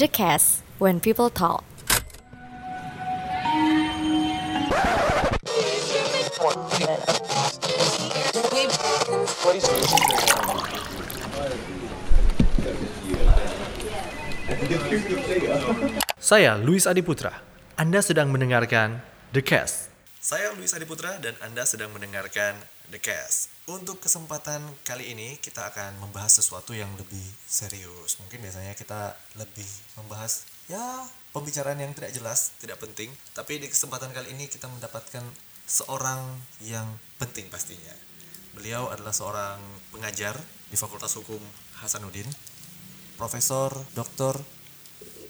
The Cast, when people talk. Saya Luis Adiputra. Anda sedang mendengarkan The Cast. Saya Luis Adiputra dan Anda sedang mendengarkan The Cast. Untuk kesempatan kali ini kita akan membahas sesuatu yang lebih serius. Mungkin biasanya kita lebih membahas ya pembicaraan yang tidak jelas, tidak penting. Tapi di kesempatan kali ini kita mendapatkan seorang yang penting pastinya. Beliau adalah seorang pengajar di Fakultas Hukum Hasanuddin, Profesor Dr.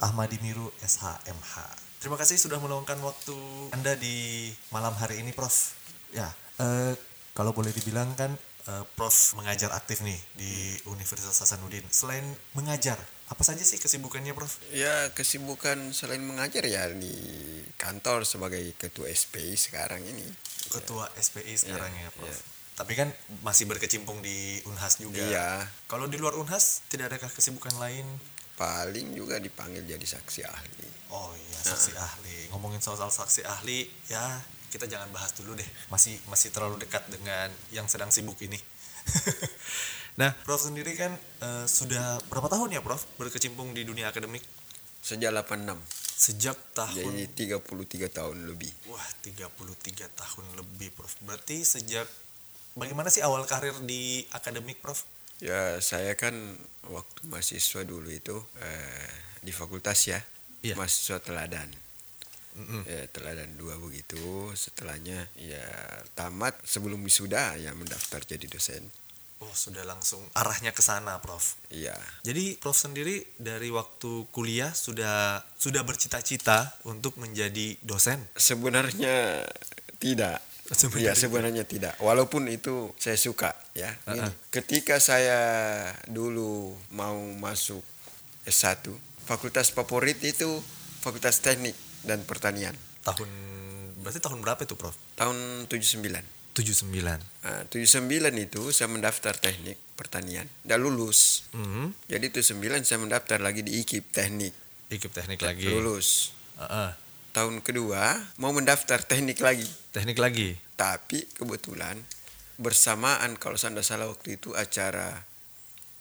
Ahmadi Miru SHMH. Terima kasih sudah meluangkan waktu Anda di malam hari ini, Prof. Ya, eh, kalau boleh dibilang kan eh, Prof mengajar aktif nih di Universitas Hasanuddin. Selain mengajar, apa saja sih kesibukannya, Prof? Ya kesibukan selain mengajar ya di kantor sebagai ketua SPI sekarang ini. Ketua SPI sekarang ya, Iya, Prof. iya. Tapi kan masih berkecimpung di Unhas juga. Iya, Kalau di luar Unhas, tidak adakah kesibukan lain? paling juga dipanggil jadi saksi ahli. Oh iya, saksi ahli. Ngomongin soal saksi ahli, ya kita jangan bahas dulu deh. Masih masih terlalu dekat dengan yang sedang sibuk ini. nah, Prof sendiri kan eh, sudah berapa tahun ya, Prof, berkecimpung di dunia akademik? Sejak 86, Sejak tahun jadi 33 tahun lebih. Wah, 33 tahun lebih, Prof. Berarti sejak bagaimana sih awal karir di akademik, Prof? Ya saya kan waktu mahasiswa dulu itu eh, di fakultas ya, Iya. mahasiswa teladan. Mm-mm. Ya, teladan dua begitu. Setelahnya ya tamat sebelum wisuda ya mendaftar jadi dosen. Oh, sudah langsung arahnya ke sana, Prof. Iya. Jadi Prof sendiri dari waktu kuliah sudah sudah bercita-cita untuk menjadi dosen. Sebenarnya tidak. Sebenarnya Ya sebenarnya tidak. Walaupun itu saya suka ya. Gini, Uh-uh. Ketika saya dulu mau masuk S1, fakultas favorit itu Fakultas Teknik dan Pertanian. Tahun berarti tahun berapa itu, Prof? Tahun 79. 79. Nah, 79 itu saya mendaftar teknik pertanian. Dan lulus. Hmm. Jadi 79 saya mendaftar lagi di IKIP teknik. Ikip teknik lagi. Lulus. Heeh. Tahun kedua mau mendaftar teknik lagi. Teknik lagi. Tapi kebetulan bersamaan kalau saya tidak salah waktu itu acara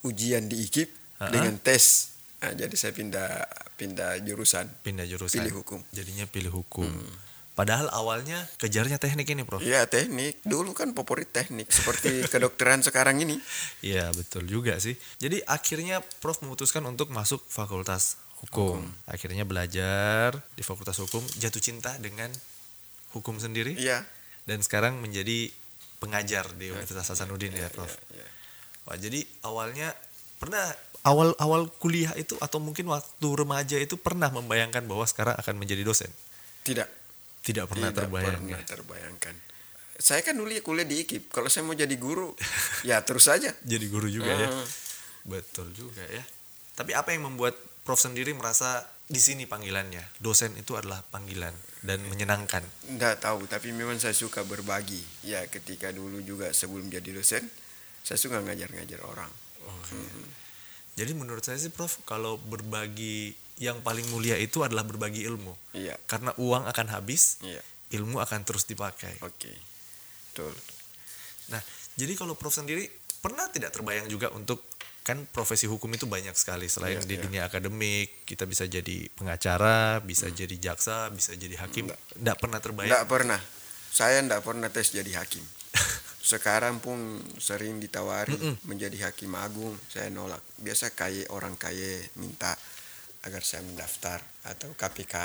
ujian di IKIP Ha-ha. dengan tes. Nah, jadi saya pindah pindah jurusan. Pindah jurusan. Pilih hukum. Hmm. Jadinya pilih hukum. Padahal awalnya kejarnya teknik ini, Prof. Iya teknik. Dulu kan favorit teknik seperti kedokteran sekarang ini. Iya, betul juga sih. Jadi akhirnya Prof memutuskan untuk masuk Fakultas Hukum. Akhirnya belajar di Fakultas Hukum, jatuh cinta dengan hukum sendiri Iya. dan sekarang menjadi pengajar di Universitas Hasanuddin ya, Prof. Iya. Wah, jadi awalnya pernah awal awal kuliah itu atau mungkin waktu remaja itu pernah membayangkan bahwa sekarang akan menjadi dosen? Tidak. Tidak pernah Tidak terbayang. pernah ya? terbayangkan. Saya kan dulu ya kuliah di IKIP. Kalau saya mau jadi guru, ya terus saja. Jadi guru juga ya. Hmm. Betul juga ya. Tapi apa yang membuat Prof sendiri merasa di sini panggilannya? Dosen itu adalah panggilan dan menyenangkan. Nggak tahu, tapi memang saya suka berbagi. Ya ketika dulu juga sebelum jadi dosen, saya suka ngajar-ngajar orang. Jadi menurut saya sih Prof, kalau berbagi yang paling mulia itu adalah berbagi ilmu. Iya, Karena uang akan habis, iya. ilmu akan terus dipakai. Oke. Betul. Nah, jadi kalau Prof sendiri pernah tidak terbayang juga untuk kan profesi hukum itu banyak sekali selain Iya, di iya. dunia akademik kita bisa jadi pengacara, bisa jadi jaksa, bisa jadi hakim. Tidak pernah terbayang. Nggak pernah. Saya nggak pernah tes jadi hakim. Sekarang pun sering ditawari menjadi hakim agung, saya nolak. Biasa kaya orang kaya minta agar saya mendaftar atau KPK.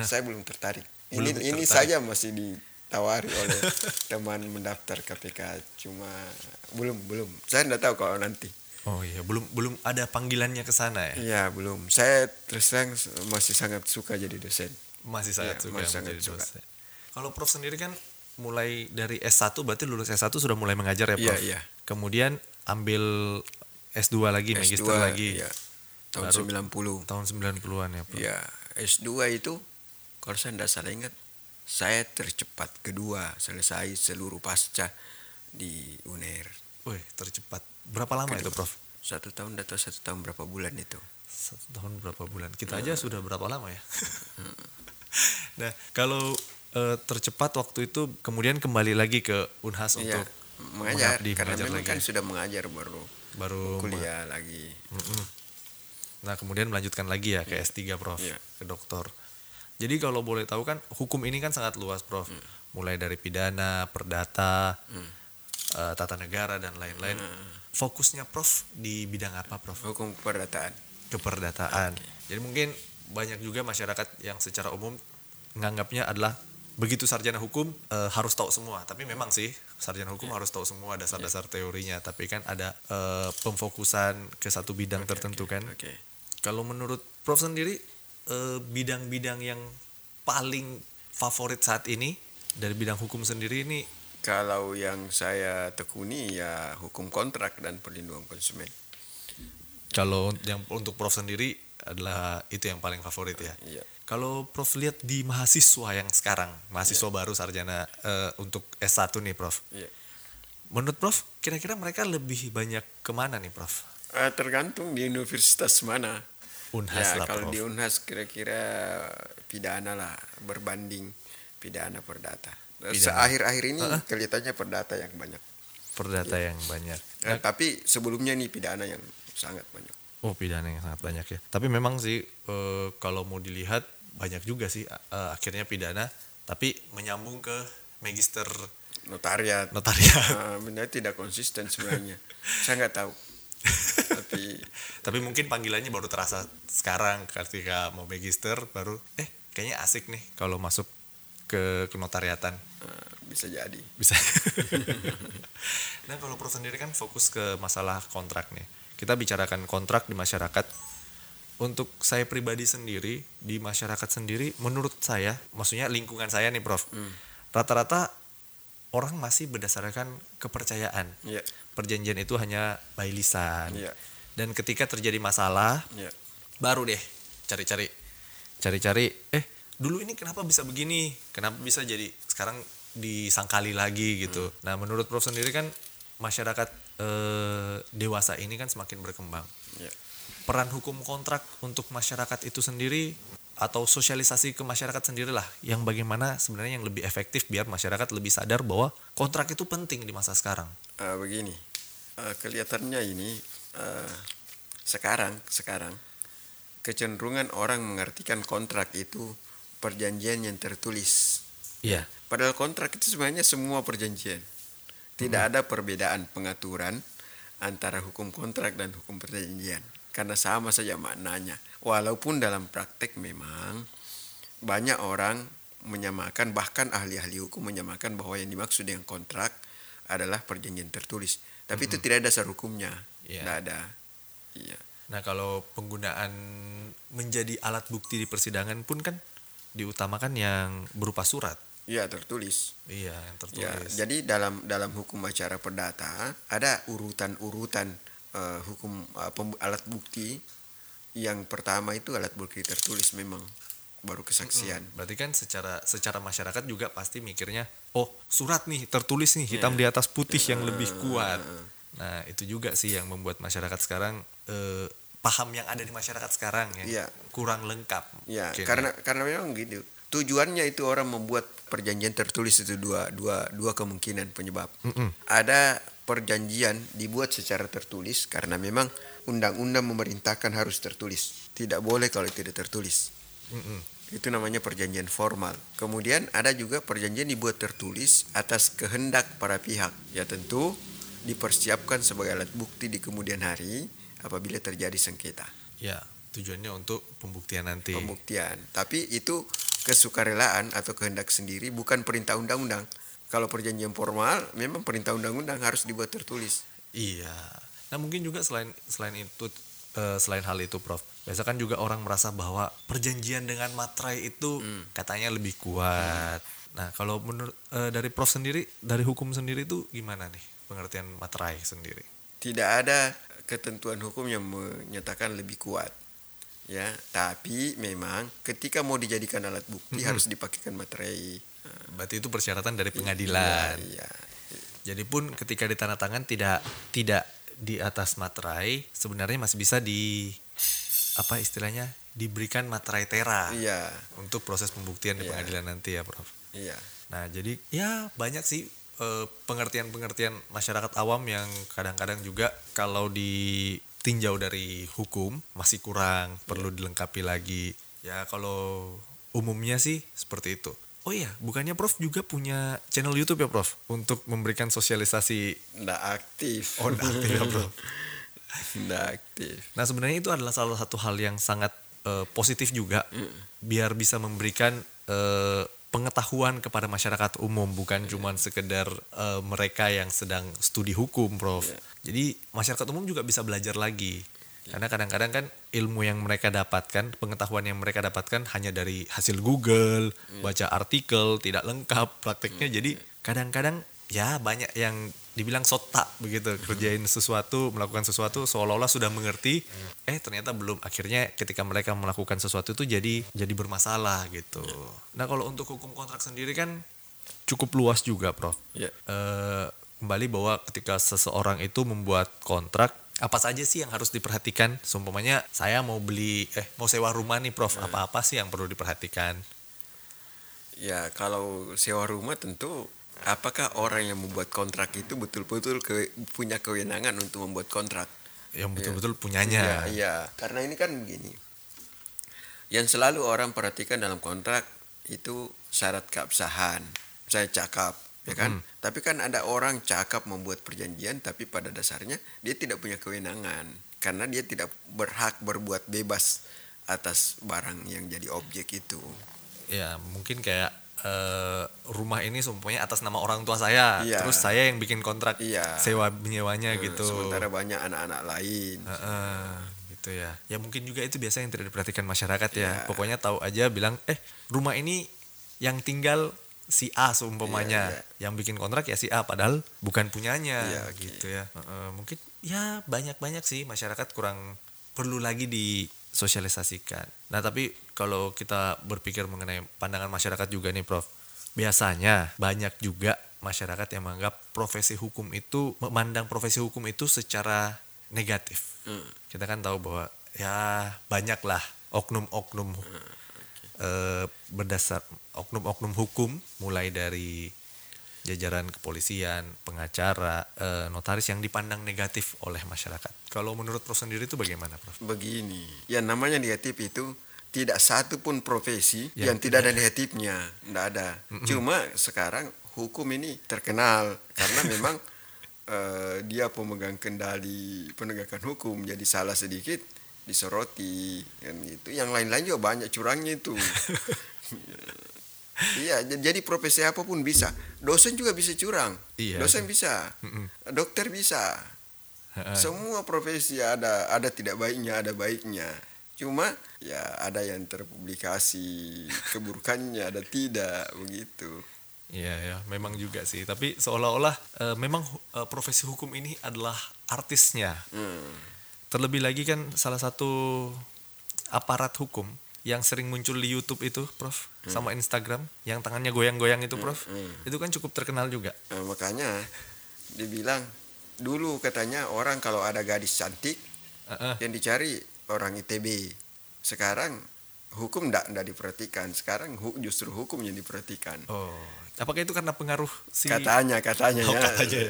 Saya belum tertarik. Ini Belum ini tertarik. saja masih ditawari oleh teman mendaftar KPK, cuma belum belum. Saya nggak tahu kalau nanti. Oh iya, belum belum ada panggilannya ke sana ya. Iya belum. Saya terus terang masih sangat suka jadi dosen. Masih sangat Iya, suka masih sangat suka. dosen. Kalau Prof sendiri kan mulai dari S1 berarti lulus S1 sudah mulai mengajar ya, Iya Prof. iya. Kemudian ambil S2 lagi, magister S2, lagi. iya. Tahun Baru 90. Tahun 90-an ya, Prof. Ya, S2 itu kalau saya tidak salah ingat, saya tercepat kedua selesai seluruh pasca di UNER. Wih, tercepat. Berapa lama itu, Prof? Satu tahun atau satu tahun berapa bulan itu? Satu tahun berapa bulan? Kita aja sudah berapa lama ya? nah, kalau eh, tercepat waktu itu kemudian kembali lagi ke Unhas Iya, untuk mengajar mengabdi, karena mengajar memang lagi. kan sudah mengajar baru baru kuliah lagi. Nah, kemudian melanjutkan lagi ya ke S3, Prof. Iya. Ke doktor. Jadi kalau boleh tahu kan hukum ini kan sangat luas, Prof. Hmm. Mulai dari pidana, perdata, eh, tata negara dan lain-lain. Hmm. Fokusnya Prof di bidang apa, Prof? Hukum keperdataan. Keperdataan. Jadi mungkin banyak juga masyarakat yang secara umum menganggapnya adalah begitu sarjana hukum eh, harus tahu semua. Tapi memang sih sarjana hukum Iya. harus tahu semua dasar-dasar teorinya. Tapi kan ada eh, pemfokusan ke satu bidang tertentu kan. Oke. Kalau menurut Prof sendiri eh, bidang-bidang yang paling favorit saat ini dari bidang hukum sendiri ini Kalau yang saya tekuni ya hukum kontrak dan perlindungan konsumen. kalau yang untuk Prof sendiri adalah itu yang paling favorit ya. Iya. Kalau Prof lihat di mahasiswa yang sekarang, mahasiswa baru sarjana eh, untuk S1 nih Prof. Iya. Menurut Prof, kira-kira mereka lebih banyak ke mana nih Prof? Eh, tergantung di universitas mana. Unhas ya, lah kalau Prof. di Unhas kira-kira pidana lah berbanding pidana perdata. Pidana. Akhir-akhir ini kelihatannya perdata yang banyak. Perdata yang banyak. Eh, tapi sebelumnya nih pidana yang sangat banyak. Oh pidana yang sangat banyak ya. Tapi memang sih eh, kalau mau dilihat banyak juga sih eh, akhirnya pidana, tapi menyambung ke magister Notariat. notariat. Ah, benar tidak konsisten sebenarnya. saya nggak tahu. tapi tapi mungkin panggilannya baru terasa sekarang ketika mau magister baru eh kayaknya asik nih kalau masuk ke kenotariatan ah, bisa jadi. bisa. nah kalau Prof sendiri kan fokus ke masalah kontrak nih. Kita bicarakan kontrak di masyarakat. Untuk saya pribadi sendiri di masyarakat sendiri, menurut saya, maksudnya lingkungan saya nih Prof, rata-rata orang masih berdasarkan kepercayaan. Iya. Perjanjian itu hanya by lisan. Iya. Dan ketika terjadi masalah, Iya. baru deh cari-cari cari-cari eh dulu ini kenapa bisa begini kenapa bisa jadi sekarang disangkali lagi gitu nah menurut Prof sendiri kan masyarakat eh, dewasa ini kan semakin berkembang Iya. peran hukum kontrak untuk masyarakat itu sendiri atau sosialisasi ke masyarakat sendirilah yang bagaimana sebenarnya yang lebih efektif biar masyarakat lebih sadar bahwa kontrak itu penting di masa sekarang Ah, begini, Ah, kelihatannya ini ah, sekarang sekarang kecenderungan orang mengartikan kontrak itu perjanjian yang tertulis. iya Padahal kontrak itu sebenarnya semua perjanjian. Tidak ada perbedaan pengaturan antara hukum kontrak dan hukum perjanjian karena sama saja maknanya. Walaupun dalam praktek memang banyak orang menyamakan bahkan ahli-ahli hukum menyamakan bahwa yang dimaksud dengan kontrak adalah perjanjian tertulis. Tapi itu tidak ada dasar hukumnya. Iya. Tidak ada. Iya. Nah kalau penggunaan menjadi alat bukti di persidangan pun kan diutamakan yang berupa surat. Iya tertulis. Iya yang Ya, tertulis. jadi dalam dalam hukum acara perdata ada urutan-urutan eh, hukum eh, pem- alat bukti. Yang pertama itu alat bukti tertulis memang baru kesaksian. Berarti kan secara secara masyarakat juga pasti mikirnya, oh surat nih tertulis nih hitam di atas putih yang lebih kuat. Nah itu juga sih yang membuat masyarakat sekarang eh, paham yang ada di masyarakat sekarang ya Iya. kurang lengkap. Ya, mungkin karena karena memang gitu. Tujuannya itu orang membuat perjanjian tertulis itu dua dua dua kemungkinan penyebab. Ada perjanjian dibuat secara tertulis karena memang undang-undang memerintahkan harus tertulis. Tidak boleh kalau tidak tertulis. Mm-mm. Itu namanya perjanjian formal. Kemudian ada juga perjanjian dibuat tertulis atas kehendak para pihak. Ya tentu dipersiapkan sebagai alat bukti di kemudian hari apabila terjadi sengketa Ya tujuannya untuk pembuktian nanti. pembuktian. Tapi itu kesukarelaan atau kehendak sendiri bukan perintah undang-undang. Kalau perjanjian formal memang perintah undang-undang harus dibuat tertulis. Iya. Nah mungkin juga selain selain itu eh, selain hal itu, Prof. Biasa kan juga orang merasa bahwa perjanjian dengan materai itu katanya lebih kuat. Nah kalau menurut eh, dari Prof sendiri, dari hukum sendiri itu gimana nih pengertian materai sendiri? Tidak ada ketentuan hukum yang menyatakan lebih kuat. Ya, tapi memang ketika mau dijadikan alat bukti harus dipakaikan materai. Berarti itu persyaratan dari pengadilan. Iya, iya. Jadi pun ketika ditandatangan tidak tidak di atas materai sebenarnya masih bisa di apa istilahnya diberikan materai tera Iya, untuk proses pembuktian di Iya. pengadilan nanti ya, Prof. iya. Nah, jadi ya banyak sih eh, pengertian-pengertian masyarakat awam yang kadang-kadang juga kalau ditinjau dari hukum masih kurang, perlu dilengkapi lagi. Ya kalau umumnya sih seperti itu. Oh iya, bukannya Prof juga punya channel YouTube ya, Prof, untuk memberikan sosialisasi Nggak aktif. Oh, nggak aktif ya, Bro. Nggak aktif. Nah sebenarnya itu adalah salah satu hal yang sangat eh, positif juga, biar bisa memberikan eh, pengetahuan kepada masyarakat umum, bukan cuman sekedar eh, mereka yang sedang studi hukum, Prof. Jadi masyarakat umum juga bisa belajar lagi, karena kadang-kadang kan ilmu yang mereka dapatkan, pengetahuan yang mereka dapatkan hanya dari hasil Google, baca artikel, tidak lengkap prakteknya. Jadi kadang-kadang ya banyak yang dibilang sotak begitu kerjain sesuatu melakukan sesuatu seolah-olah sudah mengerti eh ternyata belum. Akhirnya ketika mereka melakukan sesuatu itu jadi jadi bermasalah gitu. Nah kalau untuk hukum kontrak sendiri kan cukup luas juga prof. Iya. Eh, kembali bahwa ketika seseorang itu membuat kontrak apa saja sih yang harus diperhatikan? Seumpamanya saya mau beli eh mau sewa rumah nih prof. Apa-apa sih yang perlu diperhatikan? Ya, kalau sewa rumah tentu apakah orang yang membuat kontrak itu betul-betul ke- punya kewenangan untuk membuat kontrak? yang betul-betul punyanya Iya, iya. Karena ini kan begini. Yang selalu orang perhatikan dalam kontrak itu syarat keabsahan. Saya cakap, ya kan? Tapi kan ada orang cakap membuat perjanjian tapi pada dasarnya dia tidak punya kewenangan karena dia tidak berhak berbuat bebas atas barang yang jadi objek itu. ya mungkin kayak eh, rumah ini semuanya atas nama orang tua saya Iya. terus saya yang bikin kontrak Iya. sewa menyewanya Eh, gitu Sementara banyak anak-anak lain. Heeh, gitu ya ya mungkin juga itu biasa yang tidak diperhatikan masyarakat ya Iya. pokoknya tahu aja bilang eh rumah ini yang tinggal si A seumpamanya Iya, iya. yang bikin kontrak ya si A padahal bukan punyanya Iya, oke. gitu ya Heeh, mungkin ya banyak-banyak sih masyarakat kurang perlu lagi disosialisasikan nah tapi kalau kita berpikir mengenai pandangan masyarakat juga nih Prof biasanya banyak juga masyarakat yang menganggap profesi hukum itu memandang profesi hukum itu secara negatif. Hmm. kita kan tahu bahwa ya banyaklah oknum-oknum eh, berdasar oknum-oknum hukum mulai dari jajaran kepolisian, pengacara, eh, notaris yang dipandang negatif oleh masyarakat. Kalau menurut Prof sendiri itu bagaimana, Prof? Begini, yang namanya negatif itu tidak satu pun profesi Yang yang, tidak ada negatifnya, tidak ada. Cuma sekarang hukum ini terkenal karena memang eh, dia pemegang kendali penegakan hukum, jadi salah sedikit disoroti kan gitu. Yang lain-lain juga banyak curangnya itu. Iya, jadi profesi apa pun bisa. Dosen juga bisa curang. Iya. Dosen bisa. Dokter bisa. Heeh. Semua profesi ada ada tidak baiknya, ada baiknya. Cuma ya ada yang terpublikasi keburukannya, ada tidak begitu. Iya ya, memang juga sih. Tapi seolah-olah eh, memang eh, profesi hukum ini adalah artisnya. Hmm. Terlebih lagi kan salah satu aparat hukum yang sering muncul di YouTube itu, Prof, sama Instagram, yang tangannya goyang-goyang itu, Prof, itu kan cukup terkenal juga. Nah, makanya dibilang dulu katanya orang kalau ada gadis cantik Heeh. yang dicari orang ITB. Sekarang hukum ndak ndak diperhatikan. Sekarang hu- justru hukum yang diperhatikan. Oh, apakah itu karena pengaruh si? Katanya katanya Oh, ya. katanya.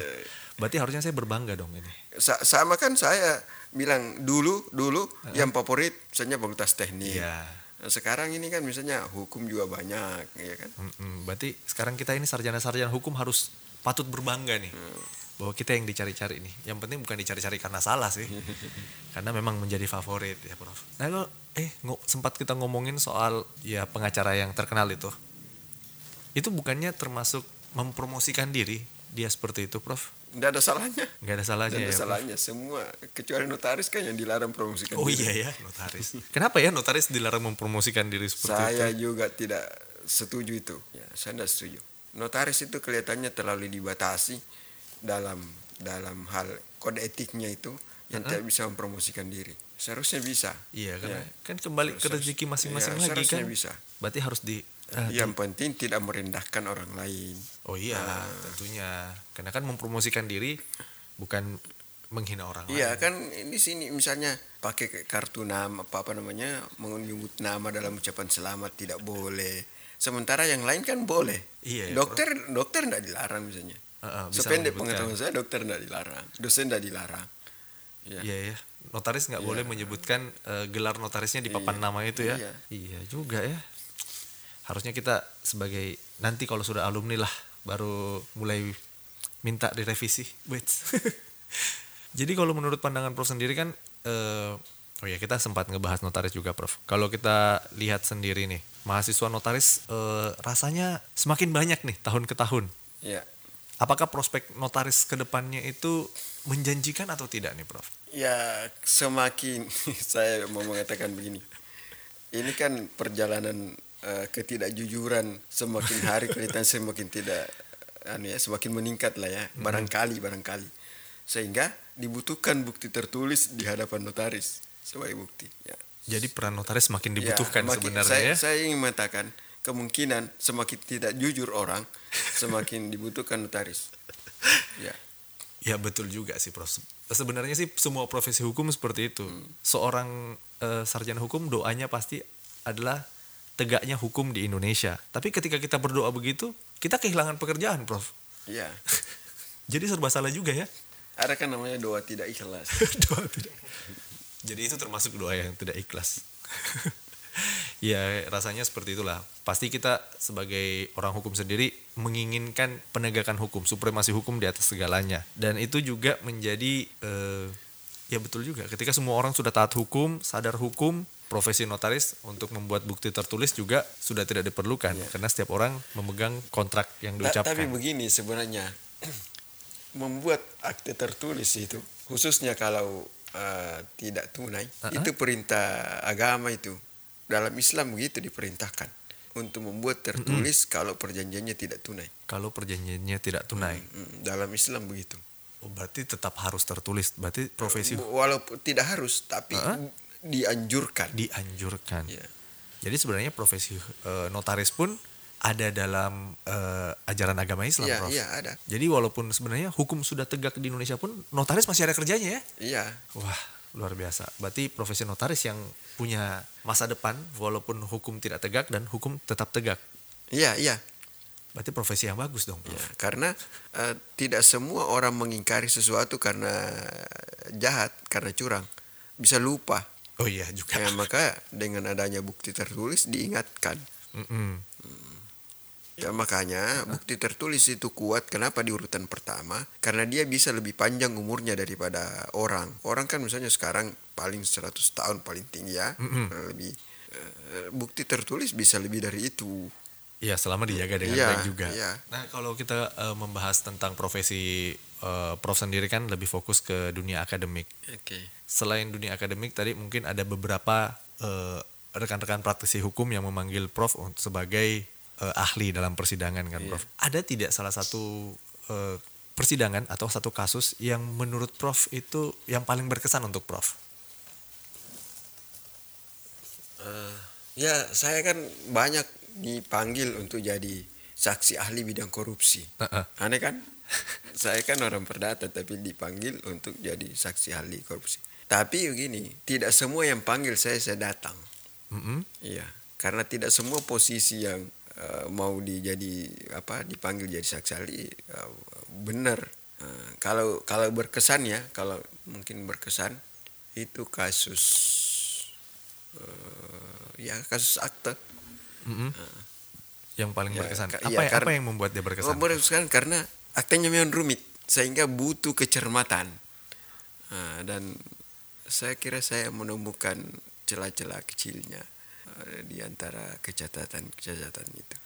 Berarti harusnya saya berbangga dong ini. Sa- sama kan saya bilang dulu dulu yang favorit misalnya fakultas teknik. Iya. Nah, sekarang ini kan misalnya hukum juga banyak, ya kan? Mm-mm. Berarti sekarang kita ini sarjana-sarjana hukum harus patut berbangga nih. Bahwa kita yang dicari-cari nih. Yang penting bukan dicari-cari karena salah sih. karena memang menjadi favorit ya, Prof. Nah, kalau eh ngo- sempat kita ngomongin soal ya pengacara yang terkenal itu. Itu bukannya termasuk mempromosikan diri dia seperti itu, Prof? Tidak ada salahnya. Nggak ada salahnya ya. ada Prof? salahnya. Semua kecuali notaris kan yang dilarang promosikan Oh diri. iya ya, notaris. Kenapa ya notaris dilarang mempromosikan diri seperti Saya itu? juga tidak setuju itu. Ya, saya tidak setuju. Notaris itu kelihatannya terlalu dibatasi dalam dalam hal kode etiknya itu yang tidak bisa mempromosikan diri. Seharusnya bisa. Iya, karena Ya. kan kembali ke rezeki masing-masing ya, lagi seharusnya kan. bisa. Berarti harus di ah, Yang penting tidak merendahkan orang lain. Oh iya, Nah. tentunya. Karena kan mempromosikan diri bukan menghina orang Iya lain. kan di sini misalnya pakai kartu nama apa apa namanya menyebut nama dalam ucapan selamat tidak boleh. Sementara yang lain kan boleh. Iya, ya, dokter dokter tidak dilarang misalnya. Heeh, bisa Sependek pengetahuan saya dokter tidak dilarang, dosen tidak dilarang. Ya. Iya ya. Notaris nggak Iya. boleh menyebutkan eh, gelar notarisnya di papan Iya. nama itu ya. Iya. Iya juga ya. Harusnya kita sebagai nanti kalau sudah alumni lah baru mulai minta direvisi. Wait. Jadi kalau menurut pandangan Prof sendiri kan eh, oh ya kita sempat ngebahas notaris juga Prof. Kalau kita lihat sendiri nih, mahasiswa notaris eh, rasanya semakin banyak nih tahun ke tahun. Ya. Apakah prospek notaris ke depannya itu menjanjikan atau tidak nih Prof? Ya semakin saya mau mengatakan begini. Ini kan perjalanan eh, ketidakjujuran semakin hari kelihatan semakin tidak anu ya semakin meningkat lah ya barangkali barangkali sehingga dibutuhkan bukti tertulis di hadapan notaris sebagai bukti ya. Jadi peran notaris semakin Ya, dibutuhkan makin- sebenarnya saya, ya. Saya ingin mengatakan kemungkinan semakin tidak jujur orang semakin dibutuhkan notaris. Ya. Ya betul juga sih Prof. Sebenarnya sih semua profesi hukum seperti itu. Seorang eh, sarjana hukum doanya pasti adalah tegaknya hukum di Indonesia. Tapi ketika kita berdoa begitu, kita kehilangan pekerjaan, Prof. Ya. Jadi serba salah juga ya. Ada kan namanya doa tidak ikhlas. doa tidak. Jadi itu termasuk doa yang tidak ikhlas. ya rasanya seperti itulah. Pasti kita sebagai orang hukum sendiri menginginkan penegakan hukum, supremasi hukum di atas segalanya. Dan itu juga menjadi eh, ya betul juga. Ketika semua orang sudah taat hukum, sadar hukum, profesi notaris untuk membuat bukti tertulis juga sudah tidak diperlukan karena setiap orang memegang kontrak yang diucapkan. Tapi begini sebenarnya membuat akte tertulis itu khususnya kalau eh, tidak tunai itu perintah agama itu dalam Islam begitu diperintahkan untuk membuat tertulis kalau perjanjiannya tidak tunai. Kalau perjanjiannya tidak tunai, Mm, Dalam Islam begitu. Oh, berarti tetap harus tertulis. Berarti profesi Walaupun tidak harus tapi dianjurkan. dianjurkan. Ya. Jadi sebenarnya profesi eh, notaris pun ada dalam eh, ajaran agama Islam, Iya, Prof. iya ada. Jadi walaupun sebenarnya hukum sudah tegak di Indonesia pun notaris masih ada kerjanya ya. Iya. Wah, luar biasa. Berarti profesi notaris yang punya masa depan walaupun hukum tidak tegak dan hukum tetap tegak. Iya, iya. Berarti profesi yang bagus dong, Prof. Ya, karena eh, tidak semua orang mengingkari sesuatu karena jahat, karena curang. Bisa lupa. Oh iya juga. Ya, maka dengan adanya bukti tertulis diingatkan. Mm-mm. Ya makanya bukti tertulis itu kuat kenapa di urutan pertama? Karena dia bisa lebih panjang umurnya daripada orang. Orang kan misalnya sekarang paling 100 tahun paling tinggi ya. Lebih eh, bukti tertulis bisa lebih dari itu. Iya, selama dijaga dengan Iya, baik juga. iya. Nah, kalau kita eh, membahas tentang profesi eh, Prof sendiri kan lebih fokus ke dunia akademik. Oke. Selain dunia akademik tadi mungkin ada beberapa eh, rekan-rekan praktisi hukum yang memanggil Prof sebagai eh, ahli dalam persidangan kan, Prof. Ada tidak salah satu eh, persidangan atau satu kasus yang menurut Prof itu yang paling berkesan untuk Prof? Eh, ya saya kan banyak dipanggil untuk jadi saksi ahli bidang korupsi. Heeh. Aneh kan? saya kan orang perdata tapi dipanggil untuk jadi saksi ahli korupsi. Tapi begini, tidak semua yang panggil saya saya datang. Mm-mm. Iya, karena tidak semua posisi yang eh, mau dijadi apa dipanggil jadi saksi ahli eh, benar. Eh, kalau kalau berkesan ya, kalau mungkin berkesan itu kasus eh, ya kasus akte. Mm-mm. Yang paling Ya, berkesan. Apa, iya, yang- apa yang membuat dia berkesan? Oh, berkesan karena aktenya memang rumit sehingga butuh kecermatan. Nah, dan saya kira saya menemukan celah-celah kecilnya eh, di antara kecatatan-kecatatan itu.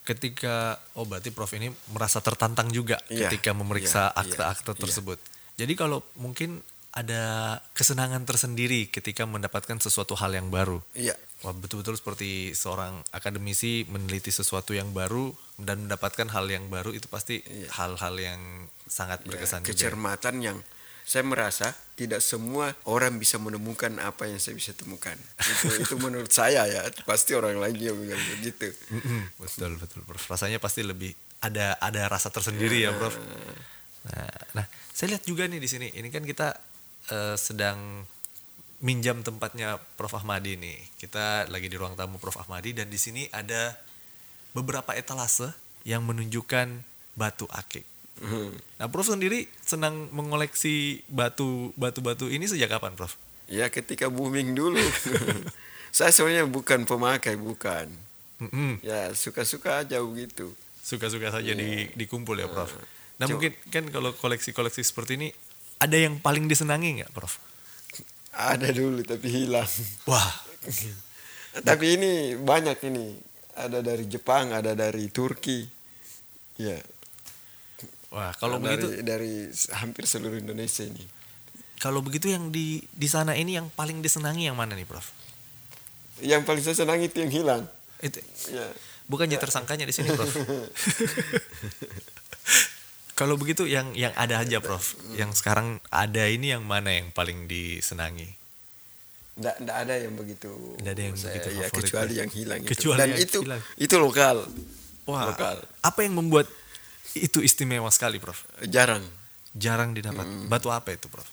ketika oh berarti Prof ini merasa tertantang juga Iya, ketika memeriksa iya, akte-akte iya, tersebut. Jadi kalau mungkin ada kesenangan tersendiri ketika mendapatkan sesuatu hal yang baru. Iya, Wah, betul-betul seperti seorang akademisi meneliti sesuatu yang baru dan mendapatkan hal yang baru itu pasti Iya. hal-hal yang sangat ya, berkesan juga. kecermatan yang saya merasa tidak semua orang bisa menemukan apa yang saya bisa temukan. Itu, itu menurut saya ya, pasti orang lain juga bilang begitu. Betul betul Prof. Rasanya pasti lebih ada ada rasa tersendiri ya Prof. Nah, nah, saya lihat juga nih di sini. Ini kan kita eh, sedang minjam tempatnya Prof Ahmadi nih. Kita lagi di ruang tamu Prof Ahmadi dan di sini ada beberapa etalase yang menunjukkan batu akik. Hmm. Nah, Prof sendiri senang mengoleksi batu batu-batu ini sejak kapan, Prof? Ya ketika booming dulu. saya sebenarnya bukan pemakai, bukan. Mm-mm. Ya suka-suka aja begitu. Suka-suka saja di, dikumpul ya, Prof. Nah, Cuma- mungkin kan kalau koleksi-koleksi seperti ini ada yang paling disenangi nggak, Prof? Ada dulu tapi hilang. Wah, tapi ini banyak ini. Ada dari Jepang, ada dari Turki. Ya. wah kalau dari, begitu dari hampir seluruh Indonesia ini. kalau begitu yang di di sana ini yang paling disenangi yang mana nih, Prof? Yang paling saya senang itu yang hilang. Itu Ya. bukannya tersangkanya di sini, Prof? kalau begitu yang yang ada aja, Prof. Yang sekarang ada ini yang mana yang paling disenangi? Nggak, nggak ada yang begitu. Nggak ada yang saya- begitu ya, kecuali ya. yang hilang itu. Kecuali Dan yang itu hilang. itu lokal. Wah, Lokal. apa yang membuat itu istimewa sekali, Prof? Jarang Jarang didapat. Batu apa itu, Prof?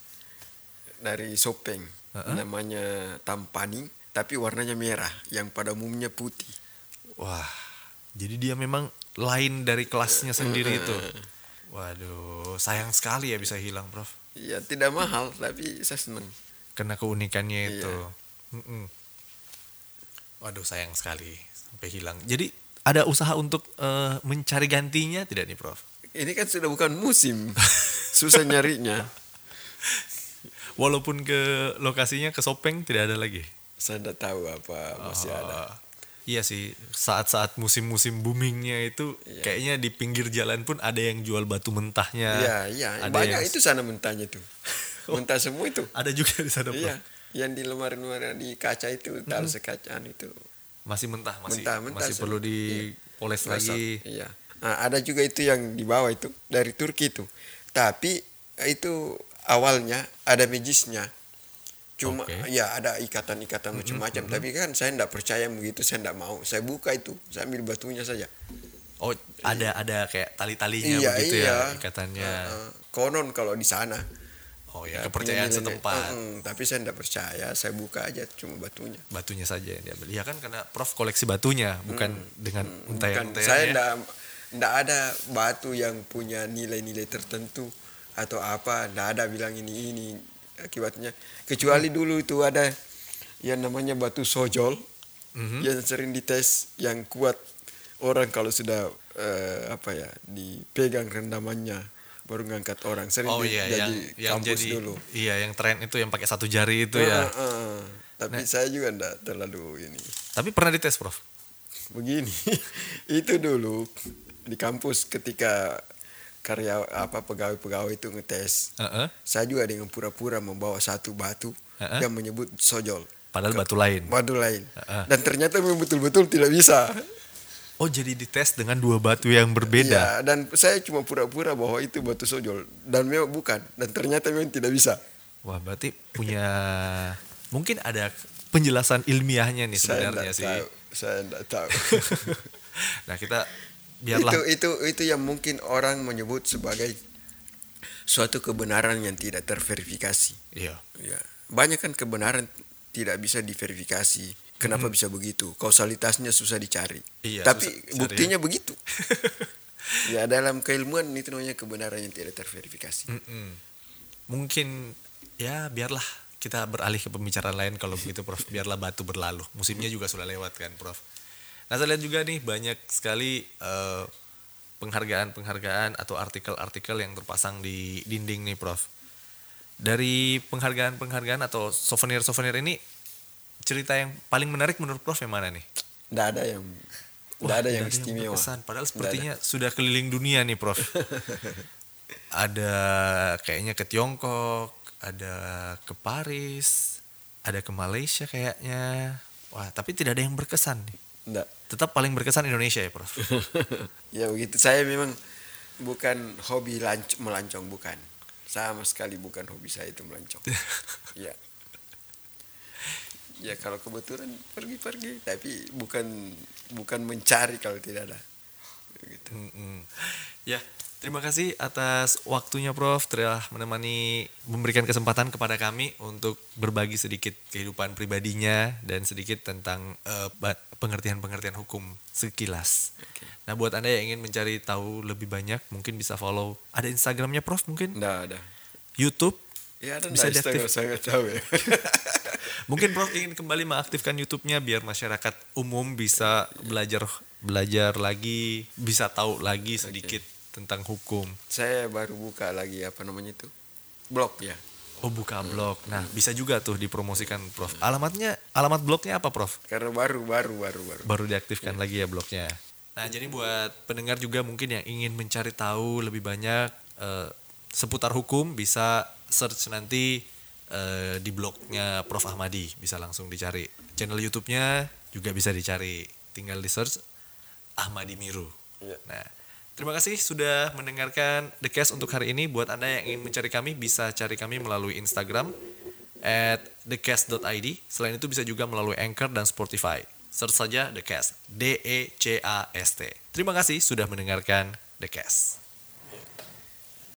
dari Sopeng. Uh-uh. Namanya Tampani, tapi warnanya merah, yang pada umumnya putih. Wah, jadi dia memang lain dari kelasnya sendiri itu. Waduh, sayang sekali ya bisa hilang, Prof. Ya tidak mahal, tapi saya senang. Karena keunikannya Iya. itu. Mm-mm. Waduh, sayang sekali sampai hilang. Jadi ada usaha untuk eh, mencari gantinya tidak nih, Prof? Ini kan sudah bukan musim, susah nyarinya. Walaupun ke lokasinya ke Sopeng tidak ada lagi. Saya tidak tahu apa masih ada. Oh, Iya sih, saat-saat musim-musim boomingnya itu Iya. kayaknya di pinggir jalan pun ada yang jual batu mentahnya. Iya, iya. Ada Banyak yang- itu sana mentahnya tuh. Mentah semua itu. Ada juga di sana. Iya, yang di lemari-lemari di kaca itu, taruh sekacaan itu. Masih mentah, masih Mentah, mentah masih sih. perlu dipoles Masak, lagi. Iya. Nah, ada juga itu yang di bawah itu dari Turki itu. Tapi itu awalnya ada medisnya. Cuma Oke. ya ada ikatan-ikatan macam-macam. Tapi kan saya tidak percaya begitu, saya tidak mau. Saya buka itu, saya ambil batunya saja. Oh, ada ada kayak tali-talinya iya, begitu iya. ya ikatannya. Uh, uh, konon kalau di sana. oh ya, kepercayaan setempat. Tapi saya tidak percaya, saya buka aja cuma batunya. Batunya saja yang diambil. Ya kan karena Prof koleksi batunya, bukan dengan Bukan, untayan-untayan saya ya. tidak tidak ada batu yang punya nilai-nilai tertentu atau apa, tidak ada bilang ini ini akibatnya. Kecuali dulu itu ada yang namanya batu sojol Mhm. yang sering dites yang kuat orang kalau sudah eh, apa ya dipegang rendamannya baru ngangkat orang sering Oh iya, jadi yang yang kampus jadi dulu. iya yang tren itu yang pakai satu jari itu Ah, ya. ah. Tapi saya juga tidak terlalu ini. Tapi pernah dites, Prof. begini itu dulu di kampus ketika karya apa pegawai-pegawai itu ngetes Heeh. saya juga dengan pura-pura membawa satu batu Heeh. yang menyebut sojol Padahal batu lain. batu lain Heeh. dan ternyata memang betul-betul tidak bisa Oh, jadi dites dengan dua batu yang berbeda. Iya, dan saya cuma pura-pura bahwa itu batu sojol dan memang bukan dan ternyata memang tidak bisa Wah, berarti punya mungkin ada penjelasan ilmiahnya nih saya sebenarnya tidak sih. tahu saya tidak tahu nah, kita biarlah itu itu itu yang mungkin orang menyebut sebagai suatu kebenaran yang tidak terverifikasi iya. Ya, banyak kan kebenaran tidak bisa diverifikasi. Kenapa bisa begitu? Kausalitasnya susah dicari. Iya, Tapi susah buktinya begitu. ya dalam keilmuan itu namanya kebenaran yang tidak terverifikasi. Mm-mm. Mungkin ya biarlah kita beralih ke pembicaraan lain kalau begitu Prof. Biarlah batu berlalu. Musimnya juga sudah lewat kan Prof. Nah saya lihat juga nih banyak sekali eh, penghargaan-penghargaan atau artikel-artikel yang terpasang di dinding nih Prof. Dari penghargaan-penghargaan atau souvenir-souvenir ini cerita yang paling menarik menurut Prof yang mana nih? Tidak ada yang tidak ada yang istimewa. berkesan. Padahal sepertinya sudah keliling dunia nih, Prof. ada kayaknya ke Tiongkok, ada ke Paris, ada ke Malaysia kayaknya. Wah, tapi tidak ada yang berkesan nih. Nggak. Tetap paling berkesan Indonesia ya, Prof. ya begitu. Saya memang bukan hobi lanc- melancong bukan. Sama sekali bukan hobi saya itu melancong. ya. Ya kalau kebetulan pergi-pergi, tapi bukan bukan mencari kalau tidak ada. Begitu. Mm-mm. Ya, Terima kasih atas waktunya Prof telah menemani memberikan kesempatan kepada kami untuk berbagi sedikit kehidupan pribadinya dan sedikit tentang eh, pengertian-pengertian hukum sekilas. Oke. Nah, buat Anda yang ingin mencari tahu lebih banyak, mungkin bisa follow ada Instagramnya Prof mungkin, Nggak ada. YouTube. Ya ada Bisa diaktif. saya nggak tahu ya. Mungkin Prof ingin kembali mengaktifkan YouTube-nya biar masyarakat umum bisa belajar belajar lagi, bisa tahu lagi sedikit tentang hukum. saya baru buka lagi apa namanya itu blog ya. Oh buka blog. Nah bisa juga tuh dipromosikan Prof. Alamatnya, alamat blognya apa Prof? Karena baru baru baru baru. Baru diaktifkan lagi ya blognya. Nah jadi buat pendengar juga mungkin yang ingin mencari tahu lebih banyak eh, seputar hukum bisa search nanti eh, di blognya Prof Ahmadi bisa langsung dicari. Channel YouTube-nya juga bisa dicari. Tinggal di search Ahmadi Miru. Iya. Nah, terima kasih sudah mendengarkan The Cast untuk hari ini. Buat Anda yang ingin mencari kami, bisa cari kami melalui Instagram at thecast.id. Selain itu bisa juga melalui Anchor dan Spotify. Search saja The Cast. D-E-C-A-S-T. Terima kasih sudah mendengarkan The Cast.